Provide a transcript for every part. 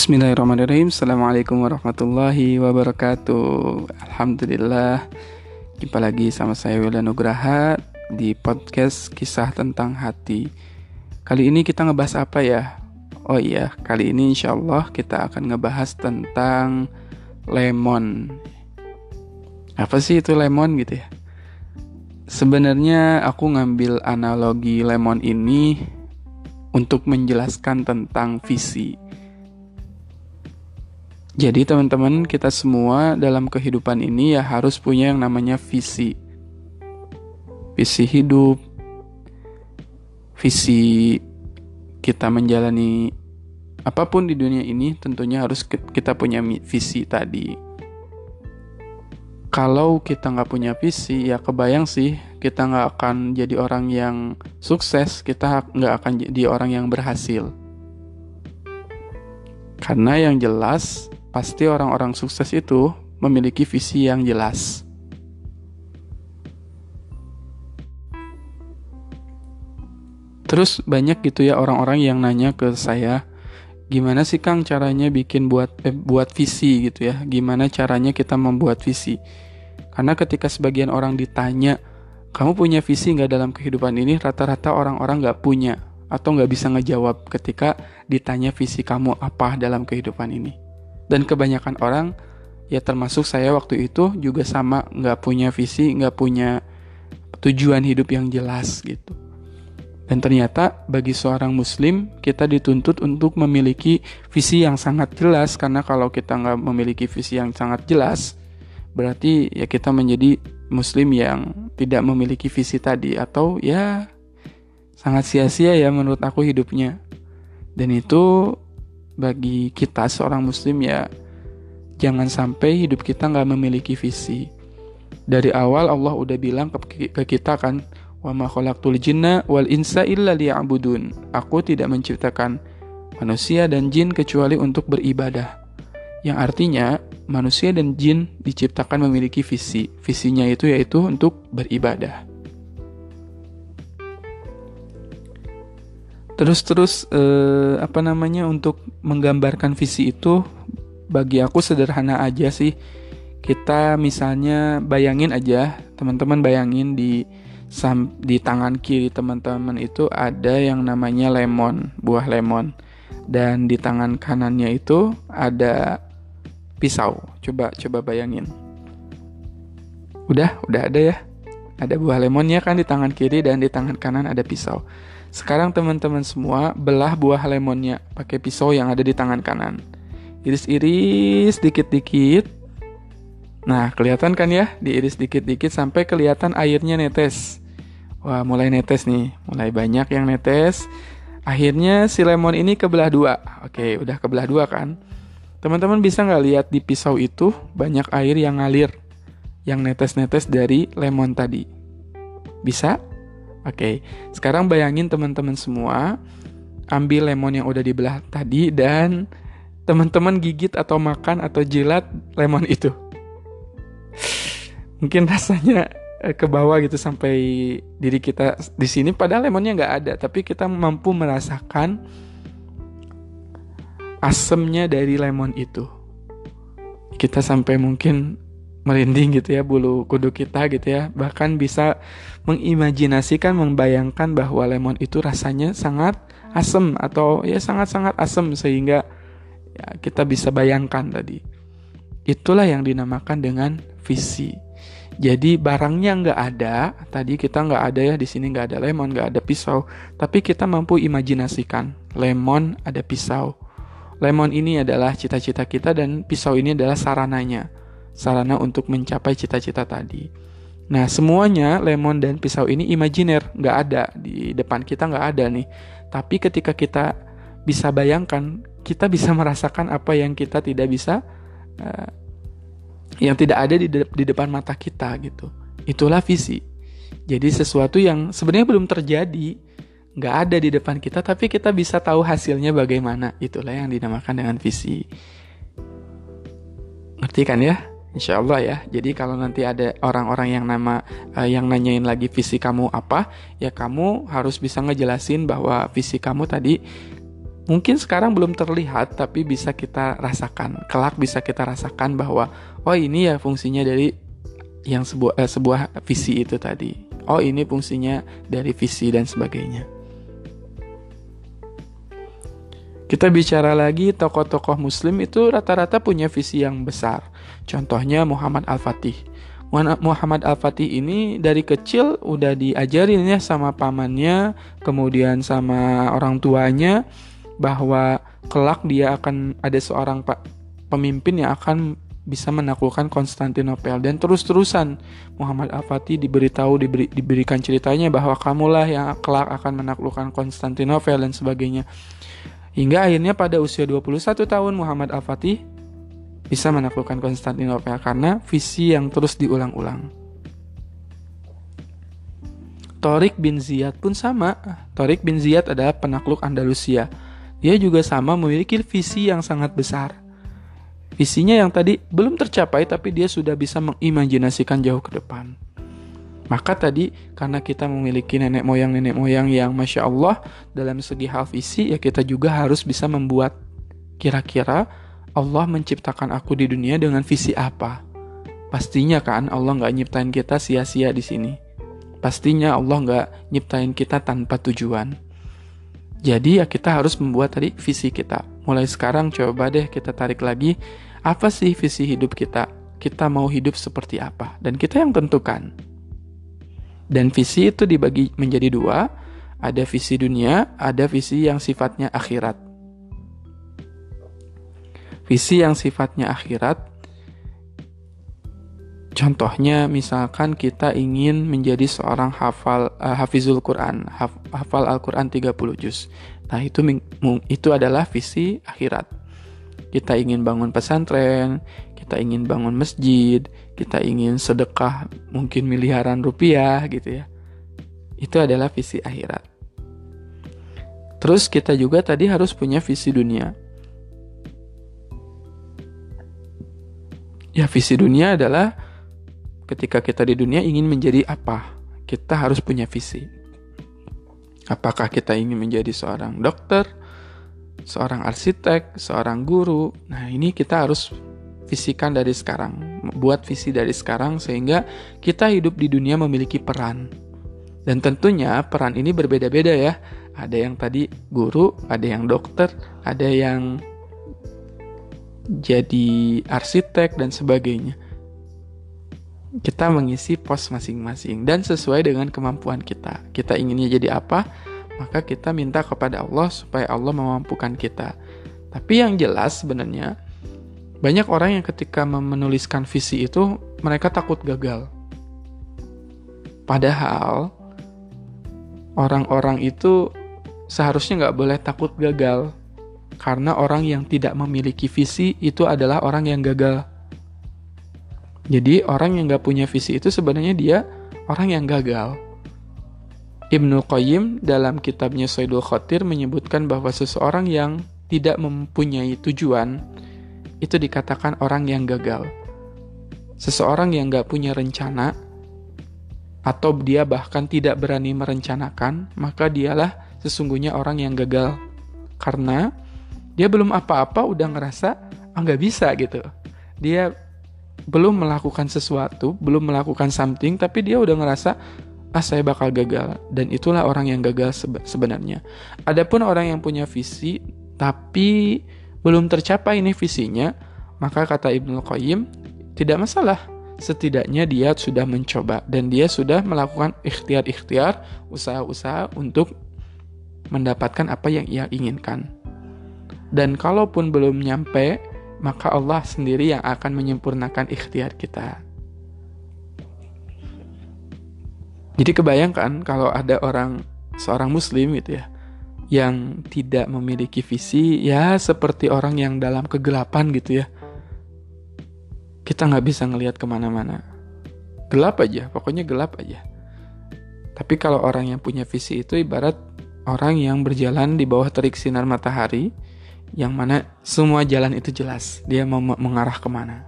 Bismillahirrahmanirrahim. Assalamualaikum warahmatullahi wabarakatuh. Alhamdulillah. Jumpa lagi sama saya Wila Nugraha Di podcast kisah tentang hati. Kali ini kita ngebahas apa ya? Oh iya, kali ini insya Allah kita akan ngebahas tentang lemon. Apa sih itu lemon gitu ya? Sebenarnya aku ngambil analogi lemon ini Untuk menjelaskan tentang visi jadi teman-teman kita semua dalam kehidupan ini ya harus punya yang namanya visi. Visi hidup, visi kita menjalani apa pun di dunia ini tentunya harus kita punya visi tadi. Kalau kita nggak punya visi ya kebayang sih kita nggak akan jadi orang yang sukses, kita nggak akan jadi orang yang berhasil. Karena yang jelas pasti orang-orang sukses itu memiliki visi yang jelas. Terus banyak gitu ya orang-orang yang nanya ke saya, gimana sih Kang caranya bikin buat eh, buat visi gitu ya? Gimana caranya kita membuat visi? Karena ketika sebagian orang ditanya, kamu punya visi nggak dalam kehidupan ini? Rata-rata orang-orang nggak punya atau nggak bisa ngejawab ketika ditanya visi kamu apa dalam kehidupan ini. Dan kebanyakan orang, ya termasuk saya waktu itu juga sama, nggak punya visi, nggak punya tujuan hidup yang jelas gitu. Dan ternyata bagi seorang muslim kita dituntut untuk memiliki visi yang sangat jelas karena kalau kita nggak memiliki visi yang sangat jelas berarti ya kita menjadi muslim yang tidak memiliki visi tadi atau ya sangat sia-sia ya menurut aku hidupnya. Dan itu bagi kita seorang muslim ya jangan sampai hidup kita nggak memiliki visi. Dari awal Allah udah bilang ke, kita kan, wa ma khalaqtul jinna wal insa illa liya'budun. Aku tidak menciptakan manusia dan jin kecuali untuk beribadah. Yang artinya manusia dan jin diciptakan memiliki visi. Visinya itu yaitu untuk beribadah. Terus-terus eh, apa namanya untuk menggambarkan visi itu bagi aku sederhana aja sih. Kita misalnya bayangin aja teman-teman bayangin di di tangan kiri teman-teman itu ada yang namanya lemon buah lemon. Dan di tangan kanannya itu ada pisau. Coba coba bayangin. Udah udah ada ya? Ada buah lemonnya kan di tangan kiri dan di tangan kanan ada pisau sekarang teman-teman semua belah buah lemonnya pakai pisau yang ada di tangan kanan. Iris-iris dikit-dikit. Nah, kelihatan kan ya? Diiris dikit-dikit sampai kelihatan airnya netes. Wah, mulai netes nih. Mulai banyak yang netes. Akhirnya si lemon ini kebelah dua. Oke, udah kebelah dua kan? Teman-teman bisa nggak lihat di pisau itu banyak air yang ngalir. Yang netes-netes dari lemon tadi. Bisa? Oke, sekarang bayangin teman-teman semua ambil lemon yang udah dibelah tadi dan teman-teman gigit atau makan atau jilat lemon itu. Mungkin rasanya eh, ke bawah gitu sampai diri kita di sini padahal lemonnya nggak ada, tapi kita mampu merasakan asemnya dari lemon itu. Kita sampai mungkin merinding gitu ya bulu kuduk kita gitu ya. Bahkan bisa mengimajinasikan membayangkan bahwa lemon itu rasanya sangat asam atau ya sangat-sangat asam sehingga ya, kita bisa bayangkan tadi. Itulah yang dinamakan dengan visi. Jadi barangnya nggak ada tadi kita nggak ada ya di sini nggak ada lemon nggak ada pisau tapi kita mampu imajinasikan lemon ada pisau. Lemon ini adalah cita-cita kita dan pisau ini adalah sarananya sarana untuk mencapai cita-cita tadi. Nah, semuanya lemon dan pisau ini imajiner, nggak ada di depan kita nggak ada nih. Tapi ketika kita bisa bayangkan, kita bisa merasakan apa yang kita tidak bisa, uh, yang tidak ada di, de di depan mata kita gitu. Itulah visi. Jadi sesuatu yang sebenarnya belum terjadi, nggak ada di depan kita, tapi kita bisa tahu hasilnya bagaimana. Itulah yang dinamakan dengan visi. Ngerti kan ya? Insya Allah ya. Jadi kalau nanti ada orang-orang yang nama uh, yang nanyain lagi visi kamu apa, ya kamu harus bisa ngejelasin bahwa visi kamu tadi mungkin sekarang belum terlihat tapi bisa kita rasakan. Kelak bisa kita rasakan bahwa oh ini ya fungsinya dari yang sebuah eh, sebuah visi itu tadi. Oh ini fungsinya dari visi dan sebagainya kita bicara lagi tokoh-tokoh muslim itu rata-rata punya visi yang besar. Contohnya Muhammad Al-Fatih. Muhammad Al-Fatih ini dari kecil udah diajarin ya sama pamannya, kemudian sama orang tuanya bahwa kelak dia akan ada seorang pak pemimpin yang akan bisa menaklukkan Konstantinopel dan terus-terusan Muhammad Al-Fatih diberitahu diberi, diberikan ceritanya bahwa kamulah yang kelak akan menaklukkan Konstantinopel dan sebagainya. Hingga akhirnya pada usia 21 tahun Muhammad Al-Fatih bisa menaklukkan Konstantinopel karena visi yang terus diulang-ulang. Torik bin Ziyad pun sama. Torik bin Ziyad adalah penakluk Andalusia. Dia juga sama memiliki visi yang sangat besar. Visinya yang tadi belum tercapai tapi dia sudah bisa mengimajinasikan jauh ke depan. Maka tadi karena kita memiliki nenek moyang-nenek moyang yang Masya Allah dalam segi hal visi ya kita juga harus bisa membuat kira-kira Allah menciptakan aku di dunia dengan visi apa. Pastinya kan Allah nggak nyiptain kita sia-sia di sini. Pastinya Allah nggak nyiptain kita tanpa tujuan. Jadi ya kita harus membuat tadi visi kita. Mulai sekarang coba deh kita tarik lagi apa sih visi hidup kita. Kita mau hidup seperti apa dan kita yang tentukan. Dan visi itu dibagi menjadi dua, ada visi dunia, ada visi yang sifatnya akhirat. Visi yang sifatnya akhirat, contohnya misalkan kita ingin menjadi seorang hafal uh, hafizul Quran, haf, hafal Al-Quran 30 juz. Nah itu itu adalah visi akhirat. Kita ingin bangun pesantren, kita ingin bangun masjid, kita ingin sedekah mungkin miliaran rupiah gitu ya. Itu adalah visi akhirat. Terus kita juga tadi harus punya visi dunia. Ya visi dunia adalah ketika kita di dunia ingin menjadi apa? Kita harus punya visi. Apakah kita ingin menjadi seorang dokter, seorang arsitek, seorang guru? Nah, ini kita harus visikan dari sekarang, buat visi dari sekarang sehingga kita hidup di dunia memiliki peran. Dan tentunya peran ini berbeda-beda ya. Ada yang tadi guru, ada yang dokter, ada yang jadi arsitek dan sebagainya. Kita mengisi pos masing-masing dan sesuai dengan kemampuan kita. Kita inginnya jadi apa, maka kita minta kepada Allah supaya Allah memampukan kita. Tapi yang jelas sebenarnya banyak orang yang ketika menuliskan visi itu mereka takut gagal. Padahal orang-orang itu seharusnya nggak boleh takut gagal karena orang yang tidak memiliki visi itu adalah orang yang gagal. Jadi orang yang nggak punya visi itu sebenarnya dia orang yang gagal. Ibnu Qayyim dalam kitabnya Saidul Khatir menyebutkan bahwa seseorang yang tidak mempunyai tujuan, itu dikatakan orang yang gagal. Seseorang yang gak punya rencana, atau dia bahkan tidak berani merencanakan, maka dialah sesungguhnya orang yang gagal. Karena dia belum apa-apa udah ngerasa ah nggak bisa gitu. Dia belum melakukan sesuatu, belum melakukan something, tapi dia udah ngerasa ah saya bakal gagal dan itulah orang yang gagal sebenarnya. Adapun orang yang punya visi tapi belum tercapai ini visinya, maka kata Ibnu Qayyim, tidak masalah. Setidaknya dia sudah mencoba dan dia sudah melakukan ikhtiar-ikhtiar, usaha-usaha untuk mendapatkan apa yang ia inginkan. Dan kalaupun belum nyampe, maka Allah sendiri yang akan menyempurnakan ikhtiar kita. Jadi kebayangkan kalau ada orang seorang muslim gitu ya yang tidak memiliki visi ya seperti orang yang dalam kegelapan gitu ya. Kita nggak bisa ngelihat ke mana-mana. Gelap aja pokoknya gelap aja. Tapi kalau orang yang punya visi itu ibarat orang yang berjalan di bawah terik sinar matahari yang mana semua jalan itu jelas dia mau mengarah ke mana.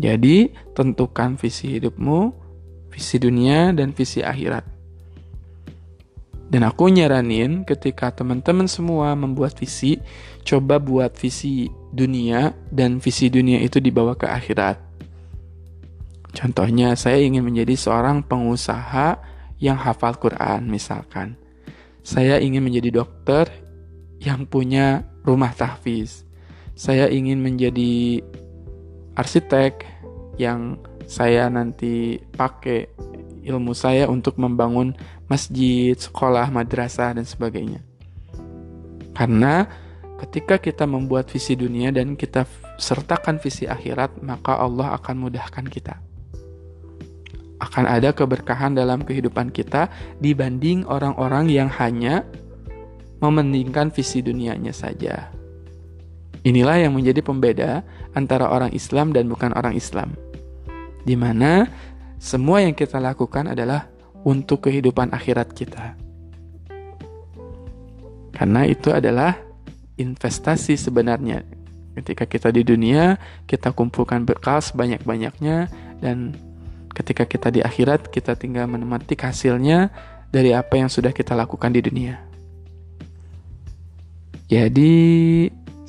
Jadi tentukan visi hidupmu visi dunia dan visi akhirat Dan aku nyaranin ketika teman-teman semua membuat visi, coba buat visi dunia dan visi dunia itu dibawa ke akhirat. Contohnya, saya ingin menjadi seorang pengusaha yang hafal Quran misalkan. Saya ingin menjadi dokter yang punya rumah tahfiz. Saya ingin menjadi arsitek yang saya nanti pakai ilmu saya untuk membangun masjid, sekolah, madrasah, dan sebagainya. Karena ketika kita membuat visi dunia dan kita sertakan visi akhirat, maka Allah akan mudahkan kita. Akan ada keberkahan dalam kehidupan kita dibanding orang-orang yang hanya mementingkan visi dunianya saja. Inilah yang menjadi pembeda antara orang Islam dan bukan orang Islam. Di mana semua yang kita lakukan adalah untuk kehidupan akhirat kita. Karena itu adalah investasi sebenarnya. Ketika kita di dunia, kita kumpulkan bekal sebanyak-banyaknya dan ketika kita di akhirat, kita tinggal menemati hasilnya dari apa yang sudah kita lakukan di dunia. Jadi,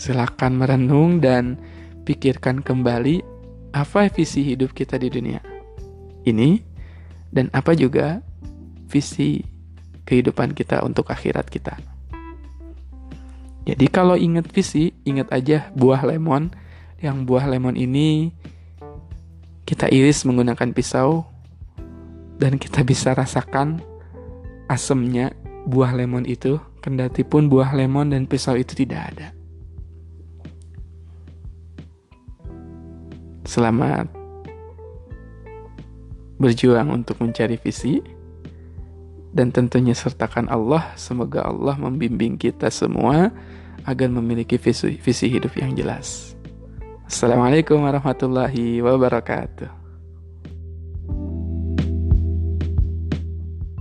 silakan merenung dan pikirkan kembali apa visi hidup kita di dunia ini dan apa juga visi kehidupan kita untuk akhirat kita. Jadi kalau ingat visi, ingat aja buah lemon. Yang buah lemon ini kita iris menggunakan pisau dan kita bisa rasakan asemnya buah lemon itu, kendati pun buah lemon dan pisau itu tidak ada. Selamat berjuang untuk mencari visi dan tentunya sertakan Allah. Semoga Allah membimbing kita semua agar memiliki visi, visi hidup yang jelas. Assalamualaikum warahmatullahi wabarakatuh.